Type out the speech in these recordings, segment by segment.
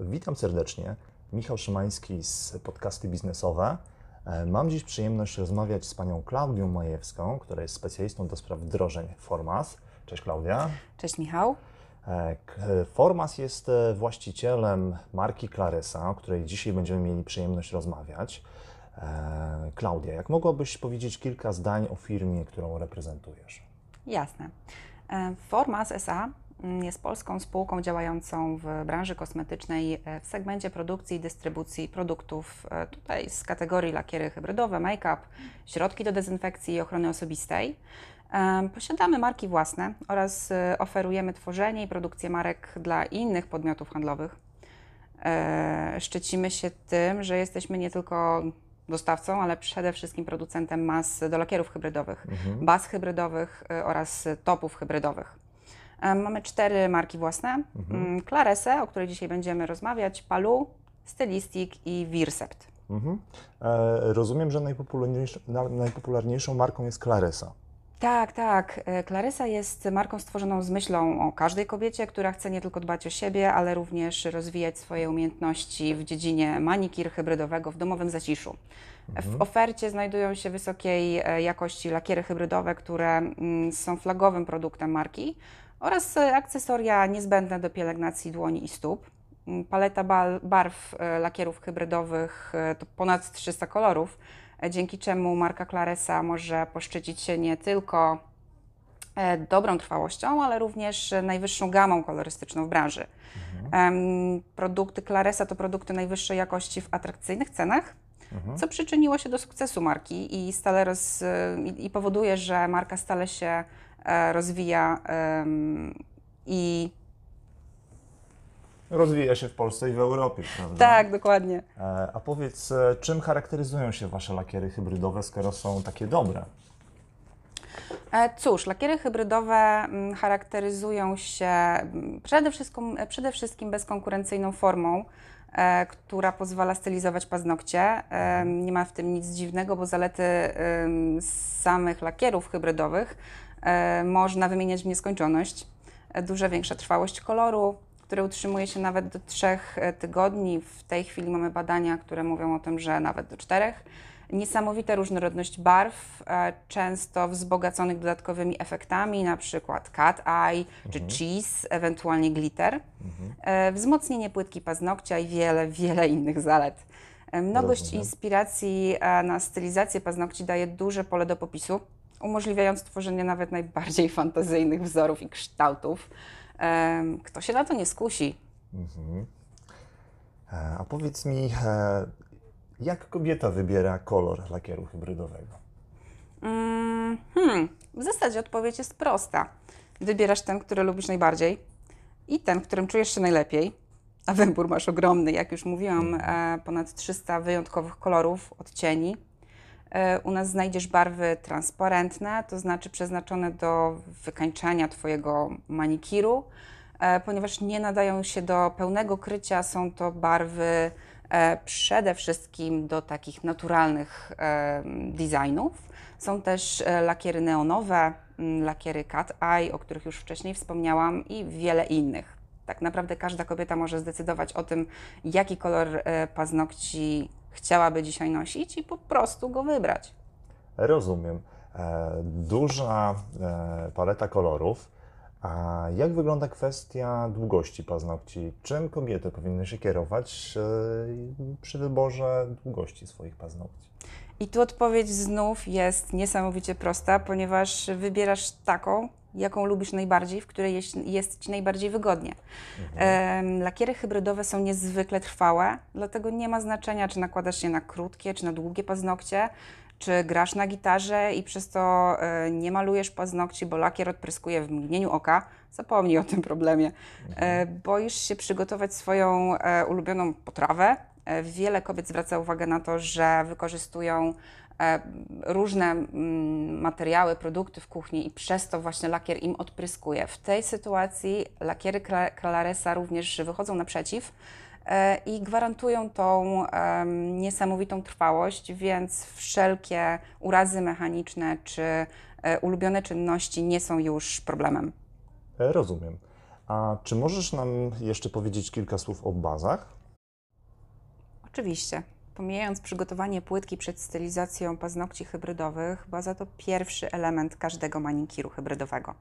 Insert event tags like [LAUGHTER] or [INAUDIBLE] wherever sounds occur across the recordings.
Witam serdecznie. Michał Szymański z podcasty biznesowe. E, Mam dziś przyjemność rozmawiać z panią Klaudią Majewską, która jest specjalistą do spraw wdrożeń Formas. Cześć Klaudia. Cześć Michał. E, Formas jest e, właścicielem marki Claresa, o której dzisiaj będziemy mieli przyjemność rozmawiać. Klaudia, jak mogłabyś powiedzieć kilka zdań o firmie, którą reprezentujesz? Jasne. Formas SA jest polską spółką działającą w branży kosmetycznej e, w segmencie produkcji i dystrybucji produktów e, tutaj z kategorii lakiery hybrydowe, make-up, środki do dezynfekcji i ochrony osobistej. E, Posiadamy marki własne oraz oferujemy tworzenie i produkcję marek dla innych podmiotów handlowych. Szczycimy się tym, że jesteśmy nie tylko dostawcą, ale przede wszystkim producentem mas do lakierów hybrydowych, baz hybrydowych oraz topów hybrydowych. Mamy cztery marki własne. Mm, Claresę, o której dzisiaj będziemy rozmawiać, Palu, Stylistic i Wirsept. Mhm. E, rozumiem, że najpopularniejszą, na- najpopularniejszą marką jest Claresa. Tak, tak. E, Claresa jest marką stworzoną z myślą o każdej kobiecie, która chce nie tylko dbać o siebie, ale również rozwijać swoje umiejętności w dziedzinie manikir hybrydowego w domowym zaciszu. W ofercie znajdują się wysokiej e, jakości lakiery hybrydowe, które mm, są flagowym produktem marki oraz e, akcesoria niezbędne do pielęgnacji dłoni i stóp. Mm, Paleta barw e, lakierów hybrydowych e, to ponad 300 kolorów, dzięki czemu marka Claresa może poszczycić się nie tylko dobrą trwałością, ale również najwyższą gamą kolorystyczną w branży. Em, Produkty Claresa to produkty najwyższej jakości w atrakcyjnych cenach, co przyczyniło się do sukcesu marki i, stale roz, i, powoduje, że marka stale się rozwija em, i Rozwija się w Polsce i w Europie, prawda? tak, dokładnie. E, A powiedz, e, czym charakteryzują się Wasze lakiery hybrydowe, skoro są takie dobre? E, Cóż, lakiery hybrydowe mm, charakteryzują się mm, przede wszystkim, przede wszystkim bezkonkurencyjną formą, e, która pozwala stylizować paznokcie. E, nie ma w tym nic dziwnego, bo zalety samych lakierów hybrydowych e, można wymieniać w nieskończoność. E, Duża większa trwałość koloru, który utrzymuje się nawet do trzech e, tygodni. W tej chwili mamy badania, które mówią o tym, że nawet do czterech. Niesamowita różnorodność barw, e, często wzbogaconych dodatkowymi efektami, na przykład cat eye czy cheese, ewentualnie glitter, e, wzmocnienie płytki paznokcia i wiele, wiele innych zalet. E, Mnogość Rozumiem. inspiracji na stylizację paznokci daje duże pole do popisu, umożliwiając tworzenie nawet najbardziej fantazyjnych wzorów i kształtów. Kto się na to nie skusi? E, A powiedz mi, jak kobieta wybiera kolor lakieru hybrydowego? Mm, hmm, w zasadzie odpowiedź jest prosta. Wybierasz ten, który lubisz najbardziej i ten, którym czujesz się najlepiej. A wybór masz ogromny, jak już mówiłam, e, ponad 300 wyjątkowych kolorów, odcieni. E, u nas znajdziesz barwy transparentne, to znaczy przeznaczone do wykańczania Twojego manikiru, e, ponieważ nie nadają się do pełnego krycia, są to barwy przede wszystkim do takich naturalnych e, designów. Są też e, lakiery neonowe, lakiery cat eye, o których już wcześniej wspomniałam i wiele innych. Tak naprawdę każda kobieta może zdecydować o tym, jaki kolor e, paznokci chciałaby dzisiaj nosić i po prostu go wybrać. Rozumiem. E, Duża e, paleta kolorów. A jak wygląda kwestia długości paznokci? Czym kobiety powinny się kierować e, przy wyborze długości swoich paznokci? I tu odpowiedź znów jest niesamowicie prosta, ponieważ wybierasz taką, jaką lubisz najbardziej, w której jest, jest Ci najbardziej wygodnie. Em, Lakiery hybrydowe są niezwykle trwałe, dlatego nie ma znaczenia, czy nakładasz je na krótkie, czy na długie paznokcie, czy grasz na gitarze i przez to e, nie malujesz paznokci, bo lakier odpryskuje w mgnieniu oka. Zapomnij o tym problemie. E, Boisz się przygotować swoją e, ulubioną potrawę. Wiele kobiet zwraca uwagę na to, że wykorzystują różne mm, materiały, produkty w kuchni i przez to właśnie lakier im odpryskuje. W tej sytuacji lakiery Claresa również wychodzą naprzeciw i gwarantują tą niesamowitą trwałość, więc wszelkie urazy mechaniczne czy e, ulubione czynności nie są już problemem. Rozumiem. A czy możesz nam jeszcze powiedzieć kilka słów o bazach? Oczywiście. Pomijając przygotowanie płytki przed stylizacją paznokci hybrydowych, baza to pierwszy element każdego manikiru hybrydowego.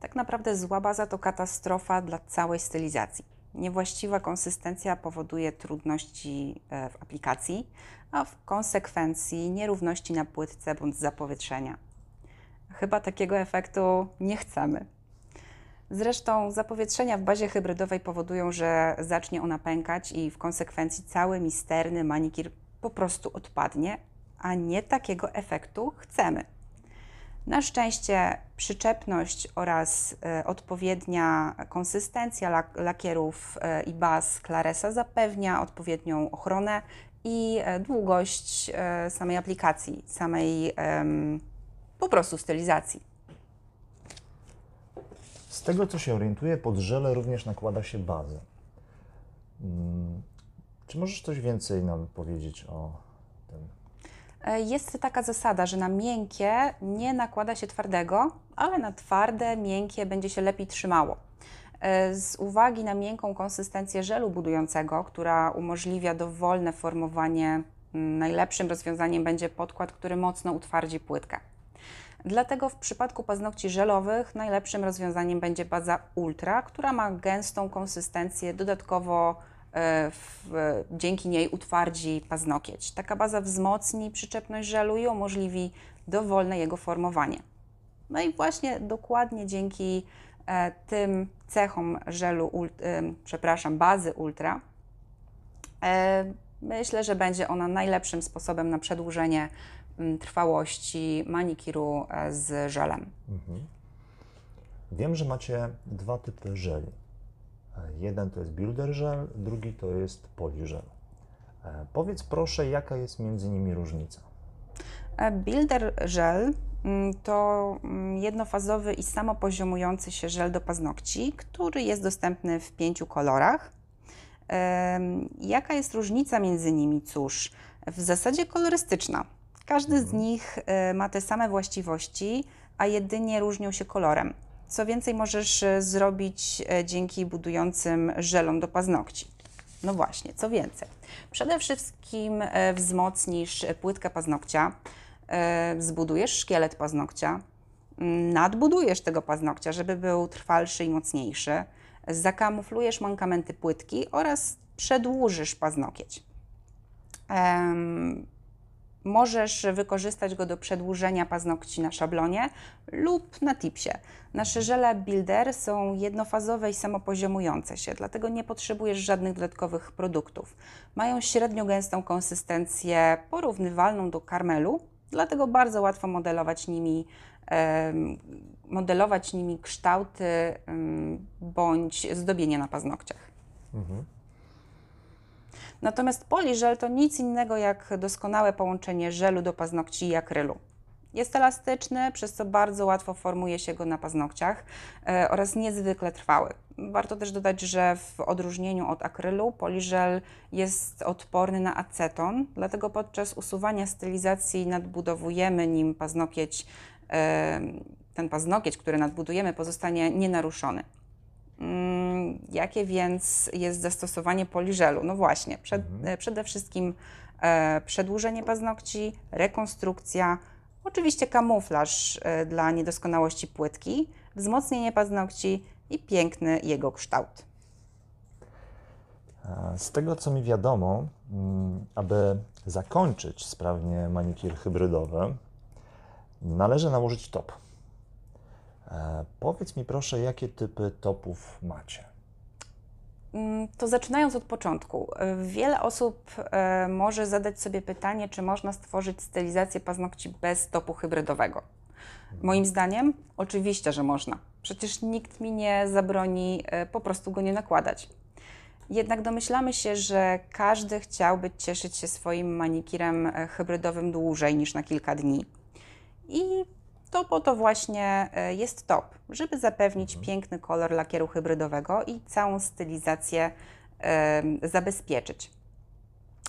Tak naprawdę zła baza to katastrofa dla całej stylizacji. Niewłaściwa konsystencja powoduje trudności e, w aplikacji, a w konsekwencji nierówności na płytce bądź zapowietrzenia. Chyba takiego efektu nie chcemy. Zresztą zapowietrzenia w bazie hybrydowej powodują, że zacznie ona pękać i w konsekwencji cały misterny manikir po prostu odpadnie, a nie takiego efektu chcemy. Na szczęście przyczepność oraz e, odpowiednia konsystencja lak lakierów e, i baz Claresa zapewnia odpowiednią ochronę i e, długość samej aplikacji, samej po prostu stylizacji. Z tego co się orientuję, pod żele również nakłada się bazę. Mm, Czy możesz coś więcej nam powiedzieć o Jest taka zasada, że na miękkie nie nakłada się twardego, ale na twarde, miękkie będzie się lepiej trzymało. E, Z uwagi na miękką konsystencję żelu budującego, która umożliwia dowolne formowanie, najlepszym rozwiązaniem będzie podkład, który mocno utwardzi płytkę. Dlatego w przypadku paznokci żelowych najlepszym rozwiązaniem będzie baza Ultra, która ma gęstą konsystencję, dodatkowo e, w, dzięki niej utwardzi paznokieć. Taka baza wzmocni przyczepność żelu i umożliwi dowolne jego formowanie. No i właśnie dokładnie dzięki e, tym cechom żelu, e, przepraszam, bazy Ultra, e, myślę, że będzie ona najlepszym sposobem na przedłużenie trwałości manikiru e, z żelem. Wiem, że macie dwa typy żeli. E, Jeden to jest builder żel, drugi to jest poliżel. E, Powiedz proszę, jaka jest między nimi różnica? E, Builder żel mm, to mm, jednofazowy i samopoziomujący się żel do paznokci, który jest dostępny w pięciu kolorach. Em, Jaka jest różnica między nimi? Cóż, w zasadzie kolorystyczna. Każdy z nich e, ma te same właściwości, a jedynie różnią się kolorem. Co więcej, możesz e, zrobić e, dzięki budującym żelom do paznokci. No właśnie, co więcej. Przede wszystkim e, wzmocnisz płytkę paznokcia, zbudujesz szkielet paznokcia, nadbudujesz tego paznokcia, żeby był trwalszy i mocniejszy, zakamuflujesz mankamenty płytki oraz przedłużysz paznokieć. Możesz wykorzystać go do przedłużenia paznokci na szablonie lub na tipsie. Nasze żele Builder są jednofazowe i samopoziomujące się, dlatego nie potrzebujesz żadnych dodatkowych produktów. Mają średnio gęstą konsystencję porównywalną do karmelu, dlatego bardzo łatwo modelować nimi, modelować nimi kształty bądź zdobienia na paznokciach. Natomiast poliżel to nic innego jak doskonałe połączenie żelu do paznokci i akrylu. Jest elastyczny, przez co bardzo łatwo formuje się go na paznokciach e, oraz niezwykle trwały. Warto też dodać, że w odróżnieniu od akrylu poliżel jest odporny na aceton, dlatego podczas usuwania stylizacji nadbudowujemy nim paznokieć. E, ten paznokieć, który nadbudujemy, pozostanie nienaruszony. Mm, Jakie więc jest zastosowanie poliżelu? No właśnie, przed, e, przede wszystkim e, przedłużenie paznokci, rekonstrukcja, oczywiście kamuflaż e, dla niedoskonałości płytki, wzmocnienie paznokci i piękny jego kształt. Z tego co mi wiadomo, mm, aby zakończyć sprawnie manikir hybrydowy, należy nałożyć top. Powiedz mi proszę, jakie typy topów macie? Mm, To zaczynając od początku, e, wiele osób e, może zadać sobie pytanie, czy można stworzyć stylizację paznokci bez topu hybrydowego. Moim zdaniem, oczywiście, że można. Przecież nikt mi nie zabroni e, po prostu go nie nakładać. Jednak domyślamy się, że każdy chciałby cieszyć się swoim manikirem hybrydowym dłużej niż na kilka dni. I to po to właśnie e, jest top, żeby zapewnić piękny kolor lakieru hybrydowego i całą stylizację em, zabezpieczyć.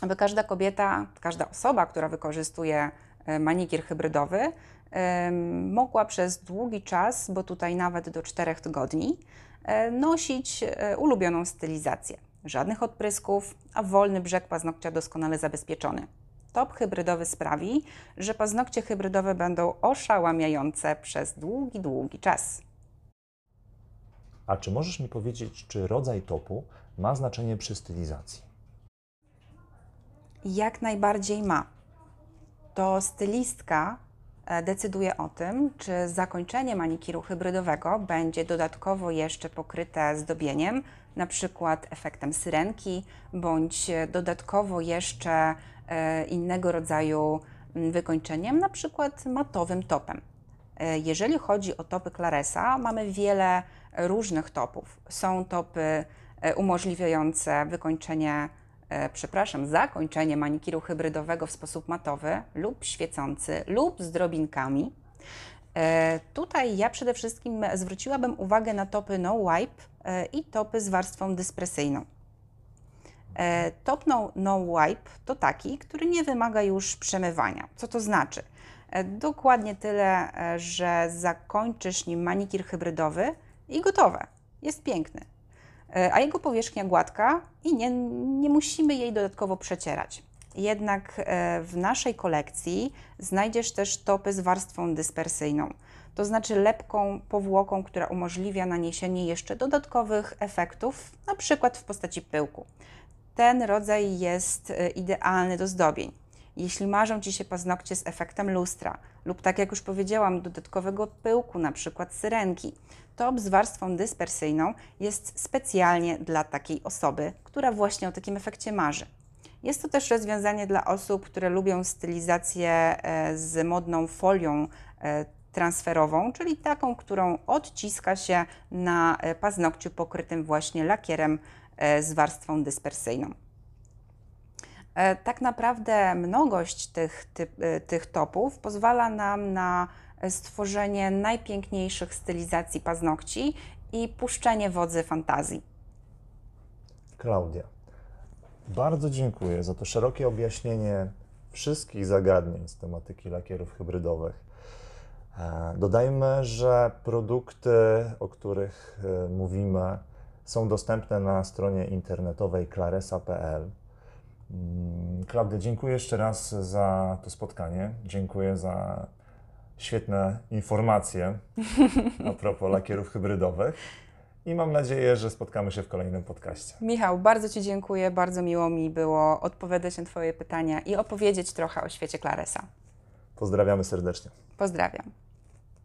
Aby każda kobieta, każda osoba, która wykorzystuje e, manikir hybrydowy, em, mogła przez długi czas, bo tutaj nawet do 4 tygodni, e, nosić ulubioną stylizację. Żadnych odprysków, a wolny brzeg paznokcia doskonale zabezpieczony. Top hybrydowy sprawi, że paznokcie hybrydowe będą oszałamiające przez długi, długi czas. A czy możesz mi powiedzieć, czy rodzaj topu ma znaczenie przy stylizacji? Jak najbardziej ma. To stylistka e, decyduje o tym, czy zakończenie manikiru hybrydowego będzie dodatkowo jeszcze pokryte zdobieniem, na przykład efektem syrenki, bądź dodatkowo jeszcze innego rodzaju mm, wykończeniem, na przykład matowym topem. E, Jeżeli chodzi o topy Claresa, mamy wiele różnych topów. Są topy e, umożliwiające wykończenie, e, przepraszam, zakończenie manikiru hybrydowego w sposób matowy lub świecący lub z drobinkami. E, Tutaj ja przede wszystkim zwróciłabym uwagę na topy no wipe e, i topy z warstwą dyspresyjną. E, Top no, no wipe to taki, który nie wymaga już przemywania. Co to znaczy? E, Dokładnie tyle, e, że zakończysz nim manikir hybrydowy i gotowe. Jest piękny. A jego powierzchnia gładka i nie, nie musimy jej dodatkowo przecierać. Jednak w naszej kolekcji znajdziesz też topy z warstwą dyspersyjną, to znaczy lepką powłoką, która umożliwia naniesienie jeszcze dodatkowych efektów, na przykład w postaci pyłku. Ten rodzaj jest e, idealny do zdobień. Jeśli marzą Ci się paznokcie z efektem lustra lub tak jak już powiedziałam, dodatkowego pyłku, na przykład syrenki, top z warstwą dyspersyjną jest specjalnie dla takiej osoby, która właśnie o takim efekcie marzy. Jest to też rozwiązanie dla osób, które lubią stylizację e, z modną folią e, transferową, czyli taką, którą odciska się na e, paznokciu pokrytym właśnie lakierem z warstwą dyspersyjną. E, Tak naprawdę mnogość tych, e, tych topów pozwala nam na e, stworzenie najpiękniejszych stylizacji paznokci i puszczenie wodzy fantazji. Klaudia, bardzo dziękuję za to szerokie objaśnienie wszystkich zagadnień z tematyki lakierów hybrydowych. E, Dodajmy, że produkty, o których e, mówimy, są dostępne na stronie internetowej claresa.pl. Mm, Klaudia, dziękuję jeszcze raz za to spotkanie. Dziękuję za świetne informacje [LAUGHS] a propos lakierów hybrydowych. I mam nadzieję, że spotkamy się w kolejnym podcaście. Michał, bardzo Ci dziękuję, bardzo miło mi było odpowiadać na Twoje pytania i opowiedzieć trochę o świecie Claresa. Pozdrawiamy serdecznie. Pozdrawiam.